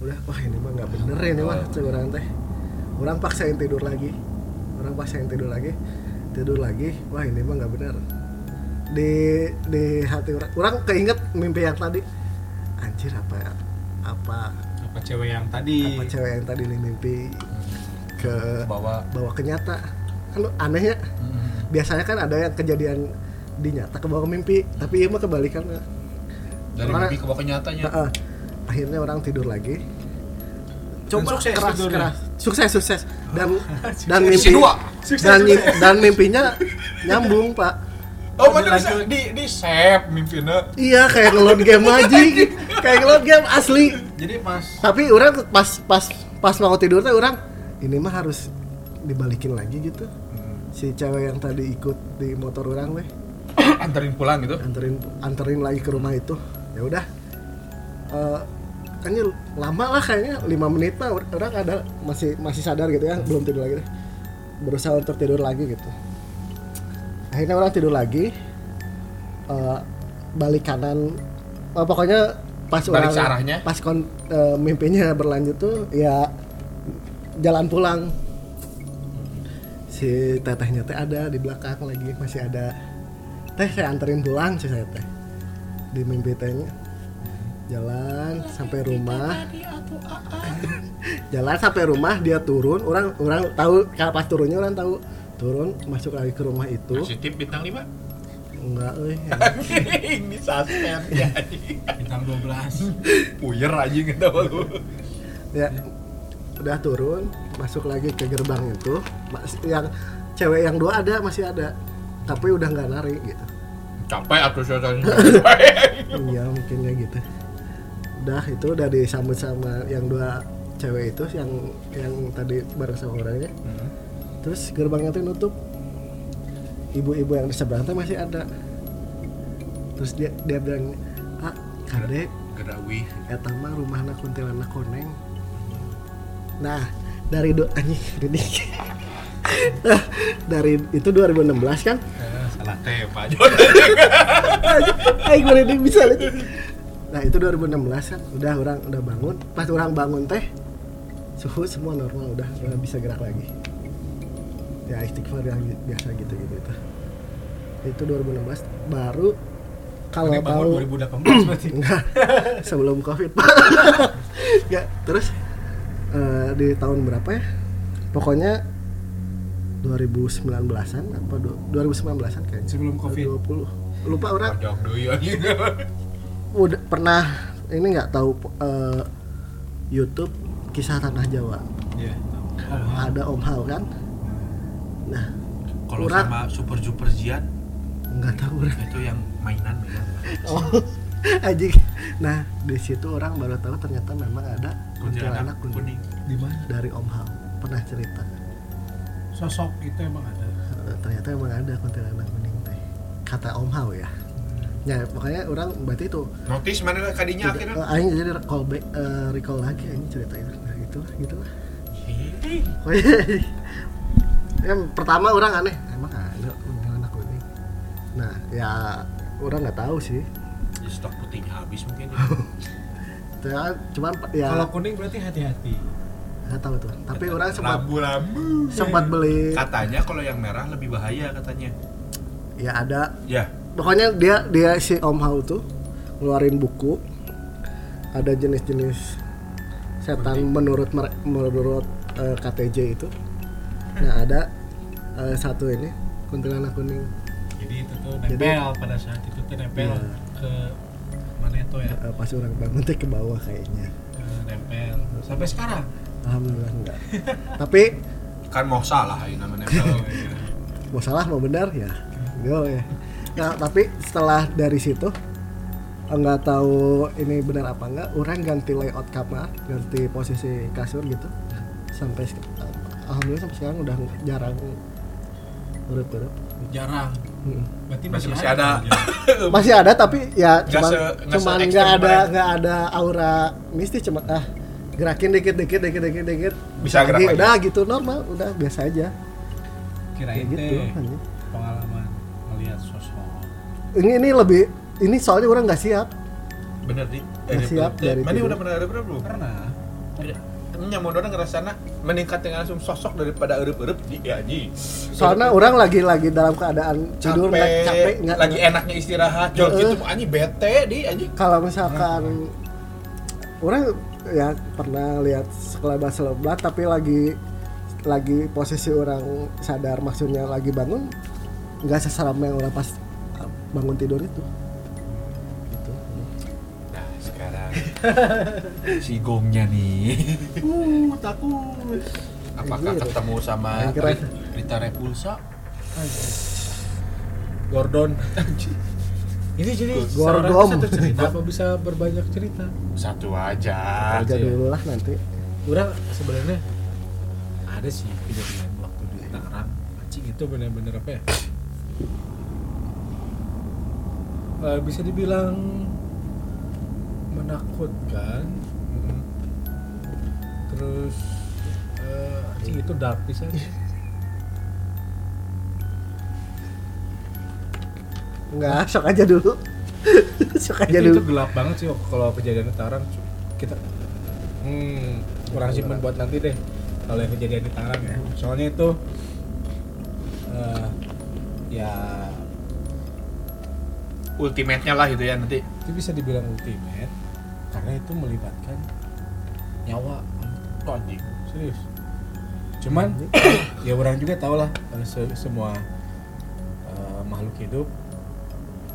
Speaker 3: Udah wah ini mah nggak bener ini mah orang teh. Orang paksain tidur lagi. Orang paksain tidur lagi tidur lagi wah ini mah nggak bener di di hati orang orang keinget mimpi yang tadi. Anjir apa ya apa
Speaker 1: apa cewek yang tadi?
Speaker 3: apa cewek yang tadi nih mimpi ke
Speaker 2: bawa.
Speaker 3: bawa ke nyata. Kan aneh ya biasanya kan ada yang kejadian di nyata ke bawah ke mimpi tapi iya mah kebalikan.
Speaker 2: Dari
Speaker 3: Mana-
Speaker 2: mimpi ke bawah ke nyatanya.
Speaker 3: Heeh. akhirnya orang tidur lagi. Coba keras keras sukses sukses. Dan dan
Speaker 2: Sukses.
Speaker 3: mimpi
Speaker 2: dua.
Speaker 3: dan mim- dan mimpinya nyambung pak.
Speaker 2: Oh mana bisa di di save mimpinya.
Speaker 3: Iya kayak ngeload game aja. Kayak ngeload game asli.
Speaker 1: Jadi pas
Speaker 3: tapi orang pas pas pas mau tidur tuh orang ini mah harus dibalikin lagi gitu. Si cewek yang tadi ikut di motor orang weh.
Speaker 2: Anterin pulang gitu?
Speaker 3: Anterin anterin lagi ke rumah itu. Ya udah. Eh, kayaknya lama lah kayaknya lima menit mah or- orang ada masih masih sadar gitu ya belum tidur lagi deh. berusaha untuk tidur lagi gitu. Akhirnya orang tidur lagi Eh, balik kanan. Eh, pokoknya pas
Speaker 2: Balik
Speaker 3: orang
Speaker 2: searahnya?
Speaker 3: pas kon, eh, mimpinya berlanjut tuh ya jalan pulang. Si tetehnya teh ada di belakang lagi masih ada. Teh saya anterin pulang sih saya teh. Di mimpi tehnya jalan sampai rumah. Jalan sampai rumah dia turun. Orang orang tahu kalau pas turunnya orang tahu. Turun masuk lagi ke rumah itu.
Speaker 2: Kasih tip bintang 5
Speaker 3: enggak euy
Speaker 2: ini suspend ya.
Speaker 1: Bintang 12
Speaker 2: puyer aja tahu. Lu
Speaker 3: ya udah turun masuk lagi ke gerbang itu. Mas- yang cewek yang dua ada masih ada. Tapi udah nggak nari gitu.
Speaker 2: Capek atau suasana
Speaker 3: iya mungkinnya gitu udah itu udah disambut sama yang dua cewek itu yang yang tadi bareng sama orangnya. Terus gerbangnya tuh nutup. Ibu-ibu yang di seberang teh masih ada. Terus dia dia bilang ah kade
Speaker 2: Gerawi.
Speaker 3: eta mah rumahna kuntilanak koneng. Nah dari do anjing ini. Nah, dari itu 2016 kan?
Speaker 1: Eh, salah
Speaker 2: Teh Pak
Speaker 3: Aing gue bisa lagi. Nah itu 2016 kan, udah orang udah bangun. Pas orang bangun teh, suhu semua normal, udah udah bisa gerak lagi. Ya istighfar yang biasa gitu gitu. Itu 2016 baru kalau
Speaker 1: Ini
Speaker 3: tahu
Speaker 1: bangun 2018 berarti.
Speaker 3: enggak sebelum covid enggak terus eh, di tahun berapa ya pokoknya 2019an apa du- 2019an kayaknya
Speaker 1: Sebelum Covid.
Speaker 3: 20 lupa orang
Speaker 2: dulu.
Speaker 3: udah pernah ini nggak tahu eh, YouTube kisah tanah Jawa
Speaker 1: Iya.
Speaker 3: ada Om Hao kan nah
Speaker 2: Kalau
Speaker 3: Kurang.
Speaker 2: sama Super Super Jian
Speaker 3: nggak tahu orang
Speaker 2: itu yang mainan ya.
Speaker 3: oh anjing nah di situ orang baru tahu ternyata memang ada kuntilanak kuning
Speaker 2: kuning.
Speaker 1: Di mana?
Speaker 3: dari Om Hao pernah cerita
Speaker 1: Sosok itu emang ada.
Speaker 3: Ternyata emang ada kuntilanak kuning teh kata Om Hao ya ya pokoknya orang berarti itu
Speaker 2: Notis mana kadinya
Speaker 3: tidak-
Speaker 2: akhirnya?
Speaker 3: eh, aing jadi recall back eh, recall lagi ini ceritanya nah gitulah gitulah Pokoknya, yang pertama orang aneh emang ada kuntilanak kuning nah ya orang nggak tahu sih
Speaker 2: Ya, stok putihnya habis mungkin. ya.
Speaker 3: Ya, cuman ya
Speaker 1: Kalau kuning berarti hati-hati.
Speaker 3: nggak tahu tuh tapi orang sempat
Speaker 2: Lambu-lambu.
Speaker 3: sempat beli
Speaker 2: Katanya kalau yang merah lebih bahaya katanya.
Speaker 3: ya ada
Speaker 2: Ya,
Speaker 3: pokoknya dia dia si Om Hao tuh ngeluarin buku ada jenis-jenis setan menurut mere- menurut eh, KTJ itu nah ada eh, satu ini kuntilanak kuning
Speaker 1: Jadi itu tuh nempel pada saat itu tuh nempel
Speaker 3: Iya.
Speaker 1: ke mana itu ya?
Speaker 3: Eh, pas orang bangun teh ke bawah kayaknya
Speaker 1: Eh, nempel sampai sekarang.
Speaker 3: alhamdulillah enggak tapi
Speaker 2: kan mau salah ini namanya.
Speaker 3: mau salah mau benar ya yo ya nah tapi setelah dari situ nggak tahu ini benar apa enggak orang ganti layout kamar ganti posisi kasur gitu sampai alhamdulillah sampai sekarang udah jarang urut-urut
Speaker 1: Jarang.
Speaker 3: Hmm.
Speaker 1: Berarti
Speaker 2: Masih-
Speaker 1: masih,
Speaker 2: ada.
Speaker 3: masih ada tapi ya
Speaker 2: Nggak
Speaker 3: cuman
Speaker 2: se- nggak
Speaker 3: nggak ada nggak ada aura mistis cuma ah gerakin dikit dikit dikit dikit dikit
Speaker 2: Bisa gerak lagi.
Speaker 3: udah gitu normal udah biasa aja
Speaker 1: Kirain
Speaker 3: kayak gitu
Speaker 1: pengalaman melihat sosok.
Speaker 3: ini ini lebih ini soalnya orang nggak siap
Speaker 2: Bener di.
Speaker 3: Nggak siap dari
Speaker 2: Mana udah pernah ada belum?
Speaker 1: Pernah.
Speaker 2: Ini mau orang ngerasana meningkat dengan langsung sosok daripada erup-erup di ya ji.
Speaker 3: soalnya orang lagi lagi dalam keadaan tidur nggak
Speaker 2: capek,
Speaker 3: capek nggak
Speaker 2: lagi enaknya istirahat. Jol gitu anjing bete di anjing.
Speaker 3: kalau misalkan orang ya pernah lihat sekelebat selebat tapi lagi lagi posisi orang sadar maksudnya lagi bangun nggak seseram yang orang pas bangun tidur itu gitu
Speaker 2: Nah, sekarang si gongnya nih.
Speaker 1: Uh, takut.
Speaker 2: Apakah
Speaker 3: Anjir.
Speaker 2: ketemu sama
Speaker 3: Yang keren.
Speaker 2: Ri- Rita Repulsa?
Speaker 1: Gordon. Ini jadi
Speaker 3: Gordon.
Speaker 1: seorang satu cerita apa bisa berbanyak cerita?
Speaker 2: Satu aja.
Speaker 3: aja
Speaker 1: ya.
Speaker 3: dulu lah nanti
Speaker 1: Orang sebenarnya ada sih kejadian waktu di Tangerang. Anjing itu benar-benar apa ya? Eh, bisa dibilang menakutkan. Terus eh, anjing itu dark pisan.
Speaker 3: nggak sok aja dulu. Sok aja
Speaker 1: itu, itu
Speaker 3: dulu.
Speaker 1: gelap banget sih kalau kejadian di Tangerang kita hmm, kurang simpen buat nanti deh kalau yang kejadian di Tangerang ya. Soalnya itu ya
Speaker 2: Ultimate-nya lah gitu ya nanti.
Speaker 1: itu bisa dibilang ultimate karena itu melibatkan nyawa
Speaker 2: anjing.
Speaker 1: serius cuman ya orang juga tau lah eh, se- semua eh, makhluk hidup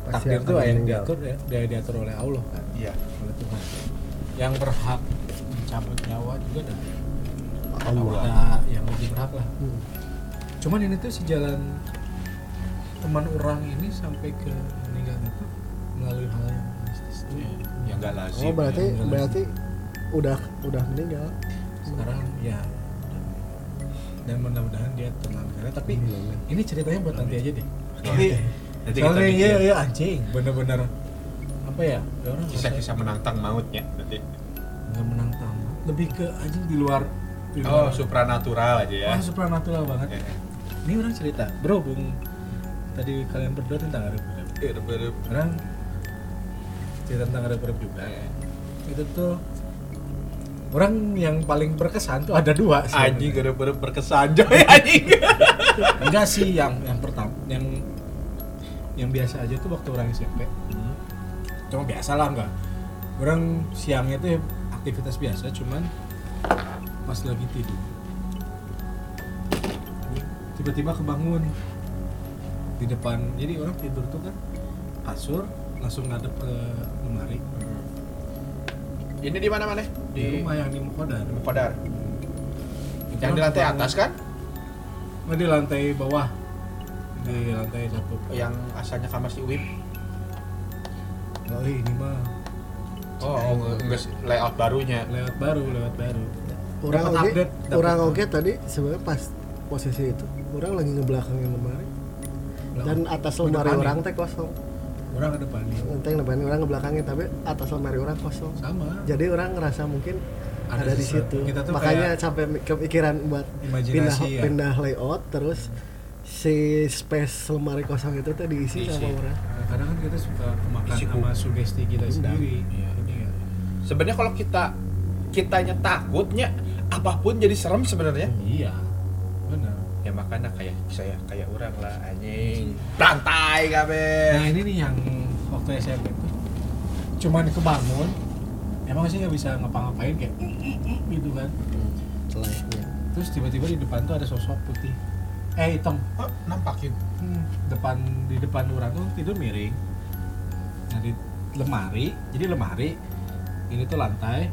Speaker 3: Pasti
Speaker 1: takdir itu yang diatur ya dia diatur oleh Allah kan
Speaker 2: Iya.
Speaker 1: oleh Tuhan yang berhak mencabut nyawa juga ada
Speaker 3: Allah
Speaker 1: ada yang lebih berhak lah
Speaker 3: Hmm.
Speaker 1: cuman ini tuh sejalan teman orang ini sampai ke meninggal itu melalui hal yang mistis tuh
Speaker 2: Iya. Yang enggak lazim.
Speaker 3: oh berarti
Speaker 1: ya,
Speaker 3: berarti udah udah meninggal
Speaker 1: sekarang ya dan mudah-mudahan dia tenang karena tapi
Speaker 3: Hmm.
Speaker 1: ini ceritanya buat nanti aja deh Jadi,
Speaker 2: Nanti kita
Speaker 1: soalnya iya iya anjing, bener-bener apa ya? ya orang
Speaker 2: kisah-kisah menantang mautnya nanti
Speaker 1: nggak menang tamat, lebih ke anjing di luar. Di
Speaker 2: oh supranatural aja ya
Speaker 1: Wah, supernatural banget.
Speaker 2: Ya.
Speaker 1: Ini orang cerita, berhubung tadi kalian berdua tentang ada Orang cerita tentang ada juga. Itu tuh orang yang paling berkesan tuh ada dua sih.
Speaker 2: anjing gak ada berkesan coy anjing
Speaker 1: Enggak sih yang yang pertama yang yang biasa aja tuh waktu orang SMP. Cuma biasa lah enggak. Orang siangnya tuh aktivitas biasa cuman pas lagi tidur. Tiba-tiba kebangun di depan. Jadi orang tidur tuh kan kasur langsung ngadep ke lemari.
Speaker 2: Ini di mana mana
Speaker 1: di rumah yang di Mukodar.
Speaker 2: Kodar
Speaker 1: Itu
Speaker 2: yang di lantai atas kan?
Speaker 1: Oh, di lantai bawah. Di lantai satu.
Speaker 2: yang asalnya kamar si Wim
Speaker 1: Oh ini mah.
Speaker 2: Oh, oh enggak layout barunya.
Speaker 1: Lewat baru, lewat baru.
Speaker 3: Orang oke, orang oke tadi sebenarnya pas posisi itu orang lagi ngebelakangin lemari dan atas lemari orang teh kosong.
Speaker 1: orang ada panik.
Speaker 3: Nanti depan orang ngebelakangin tapi atas lemari orang kosong.
Speaker 1: Sama.
Speaker 3: Jadi orang ngerasa mungkin
Speaker 1: Ada
Speaker 3: ada, di situ. Makanya sampai kepikiran buat pindah
Speaker 1: ya.
Speaker 3: pindah layout terus si space lemari kosong itu tuh diisi,
Speaker 2: Diisi.
Speaker 3: sama orang.
Speaker 1: Kadang kan kita suka kemakan
Speaker 2: Isi
Speaker 1: sama sugesti kita
Speaker 3: Undang.
Speaker 1: sendiri.
Speaker 2: Iya.
Speaker 1: Kan.
Speaker 2: sebenarnya kalau kita kitanya takutnya apa pun jadi serem sebenarnya
Speaker 1: Iya. Benar.
Speaker 2: Ya makanya kayak saya kayak orang lah anjing. Lantai kabe.
Speaker 1: Nah ini nih yang waktu SMP tuh cuman kebangun emang sih nggak bisa ngapa-ngapain kayak gitu kan.
Speaker 3: Selayaknya.
Speaker 1: terus tiba-tiba di depan tuh ada sosok putih. Eh hitam.
Speaker 2: Oh, nampakin.
Speaker 1: Hmm, depan di depan orang tuh tidur miring. Nah di lemari jadi lemari ini tuh lantai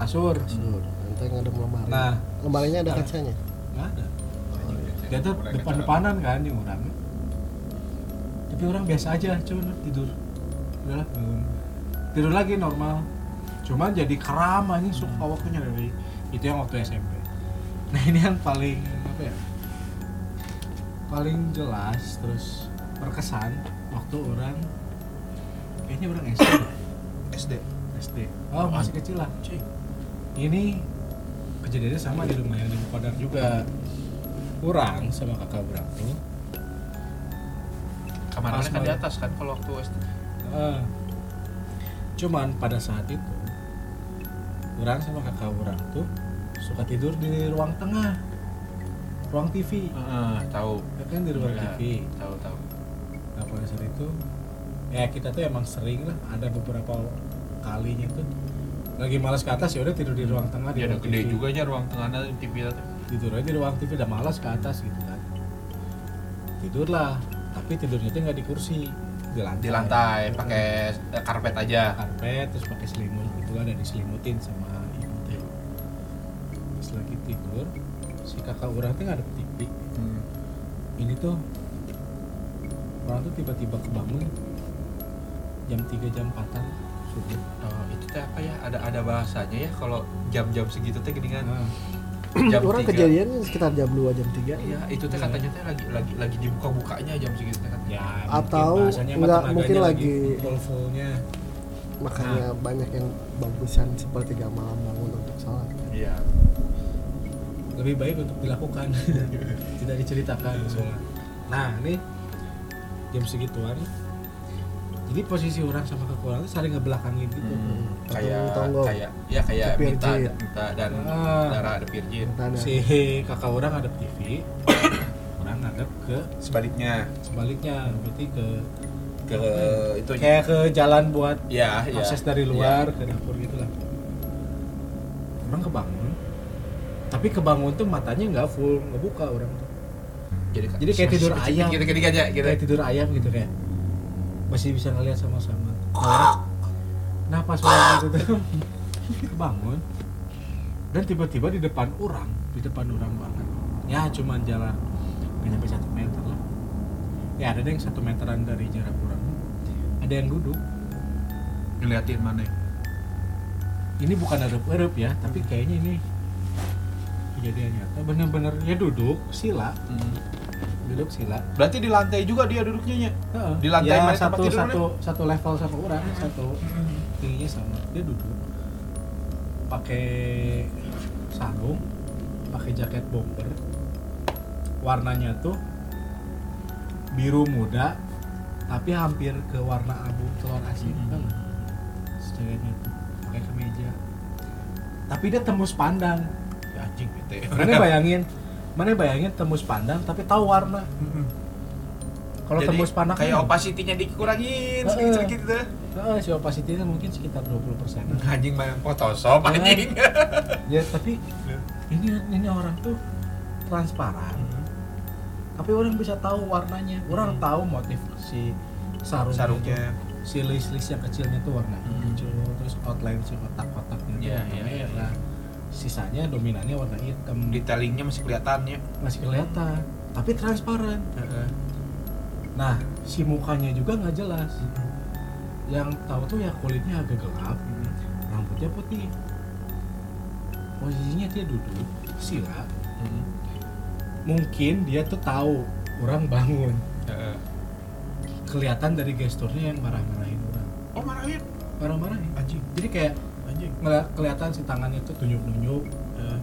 Speaker 1: kasur.
Speaker 3: Sur, nanti ngadem lemari.
Speaker 1: nah
Speaker 3: lemarinya ada
Speaker 1: Nah.
Speaker 3: kacanya.
Speaker 1: nggak ada dia tuh depan-depanan kan di orang tapi orang biasa aja cuman tidur. Udah bangun. Tidur lagi normal. Cuman jadi keram anjing suka waktunya dari itu yang waktu SMP nah ini yang paling apa ya paling jelas terus berkesan waktu orang kayaknya orang SD.
Speaker 2: SD
Speaker 1: SD oh masih kecil lah. Cuy ini kejadiannya sama di rumah yang di Padang juga kurang sama kakak orang tuh
Speaker 2: kamar
Speaker 1: Pas
Speaker 2: mana kan di atas kan kalau waktu SD
Speaker 1: Eh, cuman pada saat itu orang sama kakak orang tuh suka tidur di ruang tengah ruang TV
Speaker 2: Heeh, tahu.
Speaker 1: Ya kan di ruang
Speaker 2: Ya,
Speaker 1: TV
Speaker 2: tahu tahu.
Speaker 1: Nah pada saat itu ya kita tuh emang sering lah ada beberapa kalinya tuh lagi malas ke atas ya udah tidur di ruang tengah di
Speaker 2: ada
Speaker 1: ruang
Speaker 2: gede
Speaker 1: TV.
Speaker 2: juga aja ruang tengahnya TV itu
Speaker 1: tidur aja di ruang TV udah malas ke atas gitu kan. Tidurlah tapi tidurnya tuh nggak di kursi di lantai.
Speaker 2: Di lantai pakai eh, karpet aja.
Speaker 1: Karpet terus pakai selimut gitu kan dan diselimutin sama ibu teh. Pas lagi tidur si kakak orang tuh ngadep TV
Speaker 2: Hmm.
Speaker 1: ini tuh orang tuh tiba-tiba kebangun jam 3 jam 4an subuh.
Speaker 2: Oh, itu teh apa ya? Ada ada bahasanya ya kalau jam-jam segitu teh gini kan jam
Speaker 3: orang
Speaker 2: tiga.
Speaker 3: kejadian sekitar jam 2 jam 3
Speaker 2: iya itu teh
Speaker 1: Iya.
Speaker 2: katanya teh lagi lagi lagi dibuka bukanya jam segitu teh kan
Speaker 1: ya
Speaker 3: Atau enggak, mungkin lagi-
Speaker 1: full fullnya
Speaker 3: makanya banyak yang bagusan seperti gak malam bangun untuk sholat.
Speaker 2: Iya.
Speaker 1: Lebih baik untuk dilakukan. Tidak diceritakan. Soalnya nah ini jam segituan jadi posisi orang sama orang tuh saling ngebelakangin gitu.
Speaker 2: Hmm, kayak kayak ya kayak minta minta dan
Speaker 1: Ah.
Speaker 2: darah ada pirjin
Speaker 1: si kakak orang ada TV orang ngadep ke
Speaker 2: sebaliknya.
Speaker 1: sebaliknya berarti ke
Speaker 2: ke itu
Speaker 1: kayak ke jalan buat
Speaker 2: ya ya.
Speaker 1: akses dari luar ke dapur gitu lah. Orang kebangun tapi kebangun tuh matanya nggak full ngebuka orang tuh.
Speaker 2: Jadi
Speaker 1: Jadi kayak tidur ayam.
Speaker 2: gitu gini aja gitu.
Speaker 1: Kayak tidur ayam gitu kayak masih bisa ngeliat sama-sama. Nah, orang- itu tuh kebangun dan tiba-tiba di depan orang di depan orang banget. Ya cuman jalan nggak nyampe satu meter lah. Ya ada yang satu meteran dari jarak orang. Ada yang duduk.
Speaker 2: Ngeliatin mana?
Speaker 1: Ini bukan erup-erup ya tapi kayaknya ini kejadian nyata. Bener-bener ya duduk sila.
Speaker 2: Hmm.
Speaker 1: Duduk sila
Speaker 2: Berarti di lantai juga dia duduknya nya.
Speaker 1: Heeh.
Speaker 2: Di lantai
Speaker 1: ya, satu
Speaker 2: tidurnya?
Speaker 1: satu satu level sama orang satu tingginya sama dia duduk pakai sarung pakai jaket bomber warnanya tuh biru muda tapi hampir ke warna abu telur asin
Speaker 2: Hmm.
Speaker 1: banget seceweknya tuh pakai kemeja tapi dia tembus pandang
Speaker 2: Ya, anjing bete.
Speaker 1: mana bayangin mana bayangin tembus pandang tapi tahu warna kalau
Speaker 2: Jadi,
Speaker 1: tembus pandang
Speaker 2: kayak
Speaker 1: kan-
Speaker 2: opacity-nya dikurangin
Speaker 1: Heeh.
Speaker 2: sedikit-sedikit gitu.
Speaker 1: Heeh, si opacity-nya mungkin sekitar 20 persen.
Speaker 2: Anjing main Photoshop anjing.
Speaker 1: ya tapi ini ini orang tuh transparan. Tapi orang bisa tahu warnanya. Orang
Speaker 2: Hmm.
Speaker 1: tahu motif si sarung
Speaker 2: Sarungnya.
Speaker 1: itu. Si list-list yang kecilnya tuh warna
Speaker 2: Hmm.
Speaker 1: hijau, terus outline si kotak-kotaknya tuh
Speaker 2: Iya, iya, iya.
Speaker 1: merah. Sisanya dominannya warna hitam.
Speaker 2: Detailingnya masih kelihatan ya.
Speaker 1: Masih kelihatan, tapi transparan.
Speaker 2: Heeh.
Speaker 1: Nah, si mukanya juga nggak jelas. Yang tahu tuh ya kulitnya agak gelap, rambutnya putih posisinya dia duduk sila mungkin dia tuh tahu orang bangun
Speaker 2: Heeh.
Speaker 1: kelihatan dari gesturnya yang marah-marahin orang
Speaker 2: Oh marahin
Speaker 1: marah-marahin
Speaker 2: anjing
Speaker 1: jadi kayak
Speaker 2: anjing.
Speaker 1: ngeliat kelihatan si tangannya tuh tunjuk-tunjuk eh,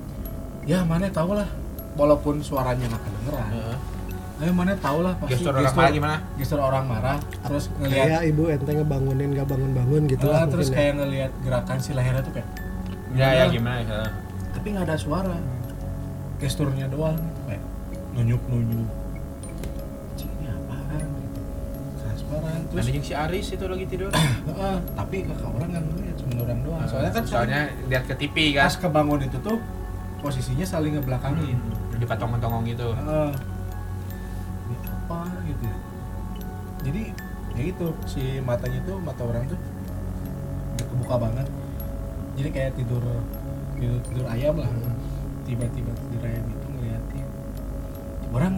Speaker 1: ya mana tahu lah walaupun suaranya nggak kedengeran
Speaker 2: Heeh.
Speaker 1: ayo mana tahu lah pasti
Speaker 2: Gestur orang marah gimana?
Speaker 1: gestur orang marah terus ngelihat
Speaker 3: kayak ibu ente ngebangunin gak bangun-bangun gitu
Speaker 1: Ah,
Speaker 3: lah
Speaker 1: terus
Speaker 3: mungkin ya.
Speaker 1: kayak ngelihat gerakan si lehernya tuh kayak
Speaker 2: Ya ya gimana ya?
Speaker 1: tapi nggak ada suara gesturnya doang kayak nunjuk nunjuk terus
Speaker 2: Anjing si Aris itu lagi tidur.
Speaker 1: Heeh, tapi kakak orang nggak ngeliat cuma orang doang soalnya kan
Speaker 2: soalnya lihat ke TV kan.
Speaker 1: pas kebangun itu tuh posisinya saling ngebelakangin
Speaker 2: Di patong-patong gitu.
Speaker 1: Heeh. ini apa gitu ya. jadi ya gitu si matanya tuh mata orang tuh udah kebuka banget jadi kayak tidur tidur, tidur ayam lah tiba-tiba tidur ayam itu ngeliatin orang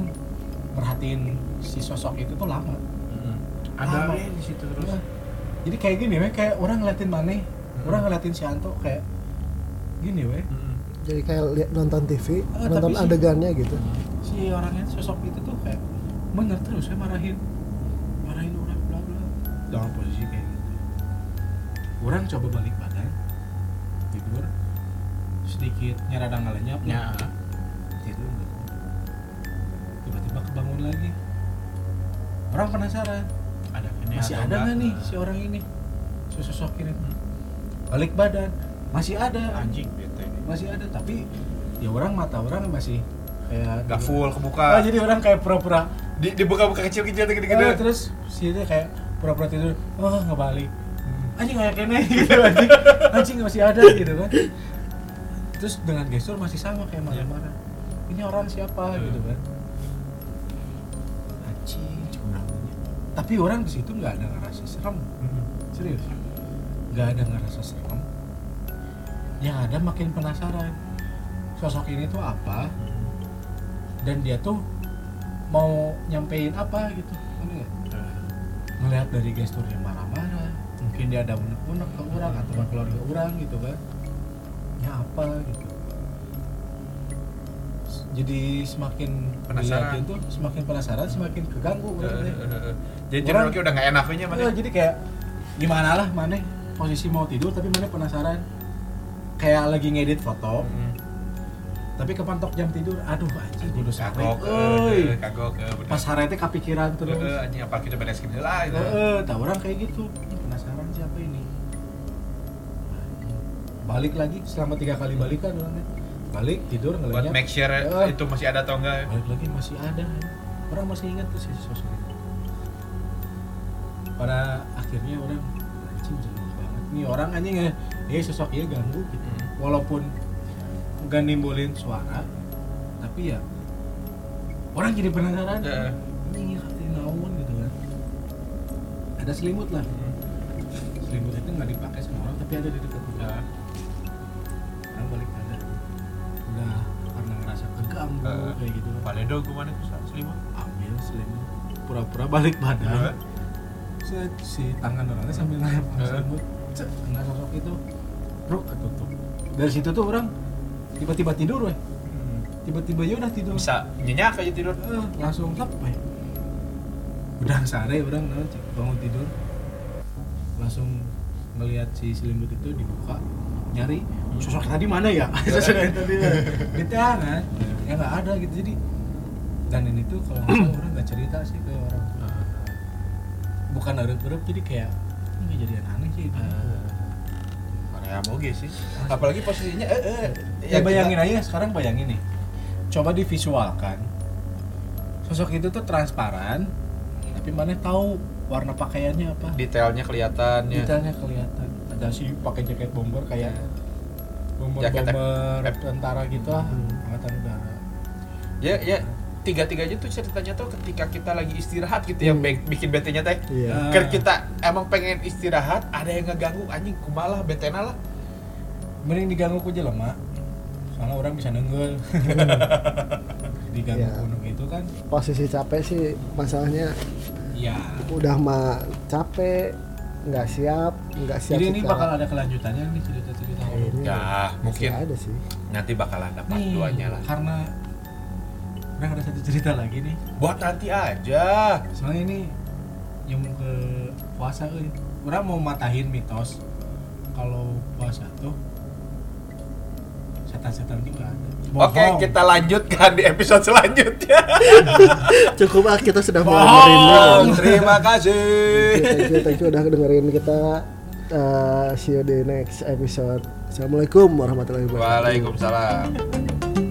Speaker 1: merhatiin si sosok itu tuh lama
Speaker 2: Ada weh di situ terus.
Speaker 1: Iya. jadi kayak gini weh kayak orang ngeliatin Mane orang ngeliatin si Anto kayak gini weh.
Speaker 2: Mm-mm.
Speaker 3: jadi kayak lihat nonton TV
Speaker 1: Ah,
Speaker 3: nonton adegannya gitu.
Speaker 1: si orangnya sosok itu tuh kayak bener terus saya marahin marahin orang bla bla. Dalam posisi kayak gitu. Orang coba balik badan tidur sedikit nyeradang ngalenyap
Speaker 2: Ya.
Speaker 1: tidur tiba-tiba kebangun lagi. Orang penasaran
Speaker 2: Ada
Speaker 1: masih ada nggak nih si orang ini? Sosok ini balik badan. Masih ada.
Speaker 2: Anjing bete.
Speaker 1: masih ada tapi ya orang mata orang masih kayak
Speaker 2: Gak full kebuka.
Speaker 1: Ah, jadi orang kayak pura-pura
Speaker 2: Di dibuka-buka kecil-kecil gede-gede.
Speaker 1: terus si itu kayak pura-pura tidur. Oh nggak balik. Anjing kayak kene gitu anjing. Anjing masih ada gitu kan. Terus dengan gestur masih sama kayak marah-marah. Ini orang siapa
Speaker 2: Hmm.
Speaker 1: gitu kan tapi orang di situ nggak ada ngerasa serem. Serius. Nggak ada ngerasa serem. Yang ada makin penasaran. Sosok ini tuh apa? Dan dia tuh mau nyampein apa gitu. Melihat dari gesturnya marah-marah. Mungkin dia ada unek-unek ke orang atau ke keluarga orang gitu kan. Ya apa gitu jadi semakin
Speaker 2: Penasaran.
Speaker 1: dilihat itu semakin penasaran semakin keganggu orang teh.
Speaker 2: Jadi
Speaker 1: Orang-
Speaker 2: orang udah nggak enaknya mana?
Speaker 1: Iya, jadi kayak gimana lah mana posisi mau tidur tapi mana penasaran kayak lagi ngedit foto
Speaker 2: Mm.
Speaker 1: tapi kepantok jam tidur aduh anjing kudu sare
Speaker 2: Kagok,
Speaker 1: euy
Speaker 2: eh, kagok, eh,
Speaker 1: pas sare teh kepikiran terus
Speaker 2: eh, anjing apa kita bereskin lah itu.
Speaker 1: Heeh, tahu orang kayak gitu. Penasaran siapa ini? Balik lagi selama tiga kali balikan orangnya. Balik tidur
Speaker 2: Buat
Speaker 1: ngeliatnya.
Speaker 2: make sure
Speaker 1: Eh.
Speaker 2: itu masih ada atau enggak.
Speaker 1: Balik lagi masih ada. Orang masih ingat tuh si sosok itu. Pada akhirnya orang anjing jenuh banget. Nih orang anjing ya, eh sosok iya ganggu gitu.
Speaker 2: Hmm.
Speaker 1: Walaupun gak nimbulin suara, tapi ya orang jadi penasaran.
Speaker 2: Heeh.
Speaker 1: Ini naon gitu kan. Ada selimut lah. selimut itu nggak dipakai sama orang tapi ada di dekat kita
Speaker 2: Ya.
Speaker 1: orang balik ngerasa keganggu
Speaker 2: Eh.
Speaker 1: kayak gitu.
Speaker 2: Paledo gimana tuh selimut?
Speaker 1: ambil selimut pura-pura balik
Speaker 2: Iya.
Speaker 1: badan Set, si tangan orangnya sambil
Speaker 2: Eh.
Speaker 1: selimut Cet, kena sosok itu. Bro ketutup. Dari situ tuh orang tiba-tiba tidur weh.
Speaker 2: Hmm.
Speaker 1: tiba-tiba ya udah tidur.
Speaker 2: Bisa nyenyak aja tidur.
Speaker 1: Eh, langsung lep we. udah sare orang nah, cek bangun tidur. Langsung ngelihat si selimut itu dibuka nyari. Sosok tadi mana ya? Sosok yang tadi gitu kan ya nggak ada gitu. Jadi dan ini tuh kalau orang nggak cerita sih ke orang. Tua bukan erup-erup jadi kayak ini kejadian aneh sih. Itu
Speaker 2: Mana moge sih. Apalagi posisinya eh, eh,
Speaker 1: ya bayangin aja sekarang bayangin nih. Coba divisualkan. Sosok itu tuh transparan tapi mana tahu warna pakaiannya apa.
Speaker 2: Detailnya kelihatannya
Speaker 1: detailnya kelihatan. Ada sih pakai jaket bomber kayak bomber
Speaker 2: Jaket
Speaker 1: bomber
Speaker 2: F-
Speaker 1: tentara gitu lah
Speaker 3: Hmm.
Speaker 1: angkatan udara
Speaker 2: ya ya tiga tiganya tuh ceritanya tuh ketika kita lagi istirahat gitu yang
Speaker 3: Hmm.
Speaker 2: bikin betenya teh
Speaker 3: Iya.
Speaker 1: Ah.
Speaker 2: Ker kita emang pengen istirahat ada yang ngeganggu anjing kumalah betena lah.
Speaker 1: Mending diganggu ku jelema soalnya orang bisa nenggel. Diganggu
Speaker 3: Iya.
Speaker 1: gunung itu kan.
Speaker 3: Posisi capek sih masalahnya.
Speaker 1: Ya
Speaker 3: udah mah capek nggak siap nggak siap
Speaker 1: jadi ini
Speaker 3: secara-
Speaker 1: bakal ada kelanjutannya nih cerita-cerita horor
Speaker 3: ini
Speaker 2: Ya,
Speaker 3: masih
Speaker 2: mungkin.
Speaker 3: ada sih.
Speaker 2: nanti bakalan ada part
Speaker 1: Nih,
Speaker 2: 2 nya lah.
Speaker 1: karena orang ada satu cerita lagi nih.
Speaker 2: Buat nanti aja.
Speaker 1: Soalnya ini yang ke puasa euy. orang mau matahin mitos. Kalau puasa tuh setan-setan juga ada.
Speaker 2: Oke
Speaker 1: Bohong.
Speaker 2: kita lanjutkan di episode selanjutnya.
Speaker 3: Cukup ah kita sudah mulai
Speaker 2: Bohong.
Speaker 3: merinding
Speaker 2: terima kasih.
Speaker 3: Thank you thank you udah dengerin kita Uh, see you di next episode. Assalamualaikum warahmatullahi wabarakatuh.
Speaker 2: Waalaikumsalam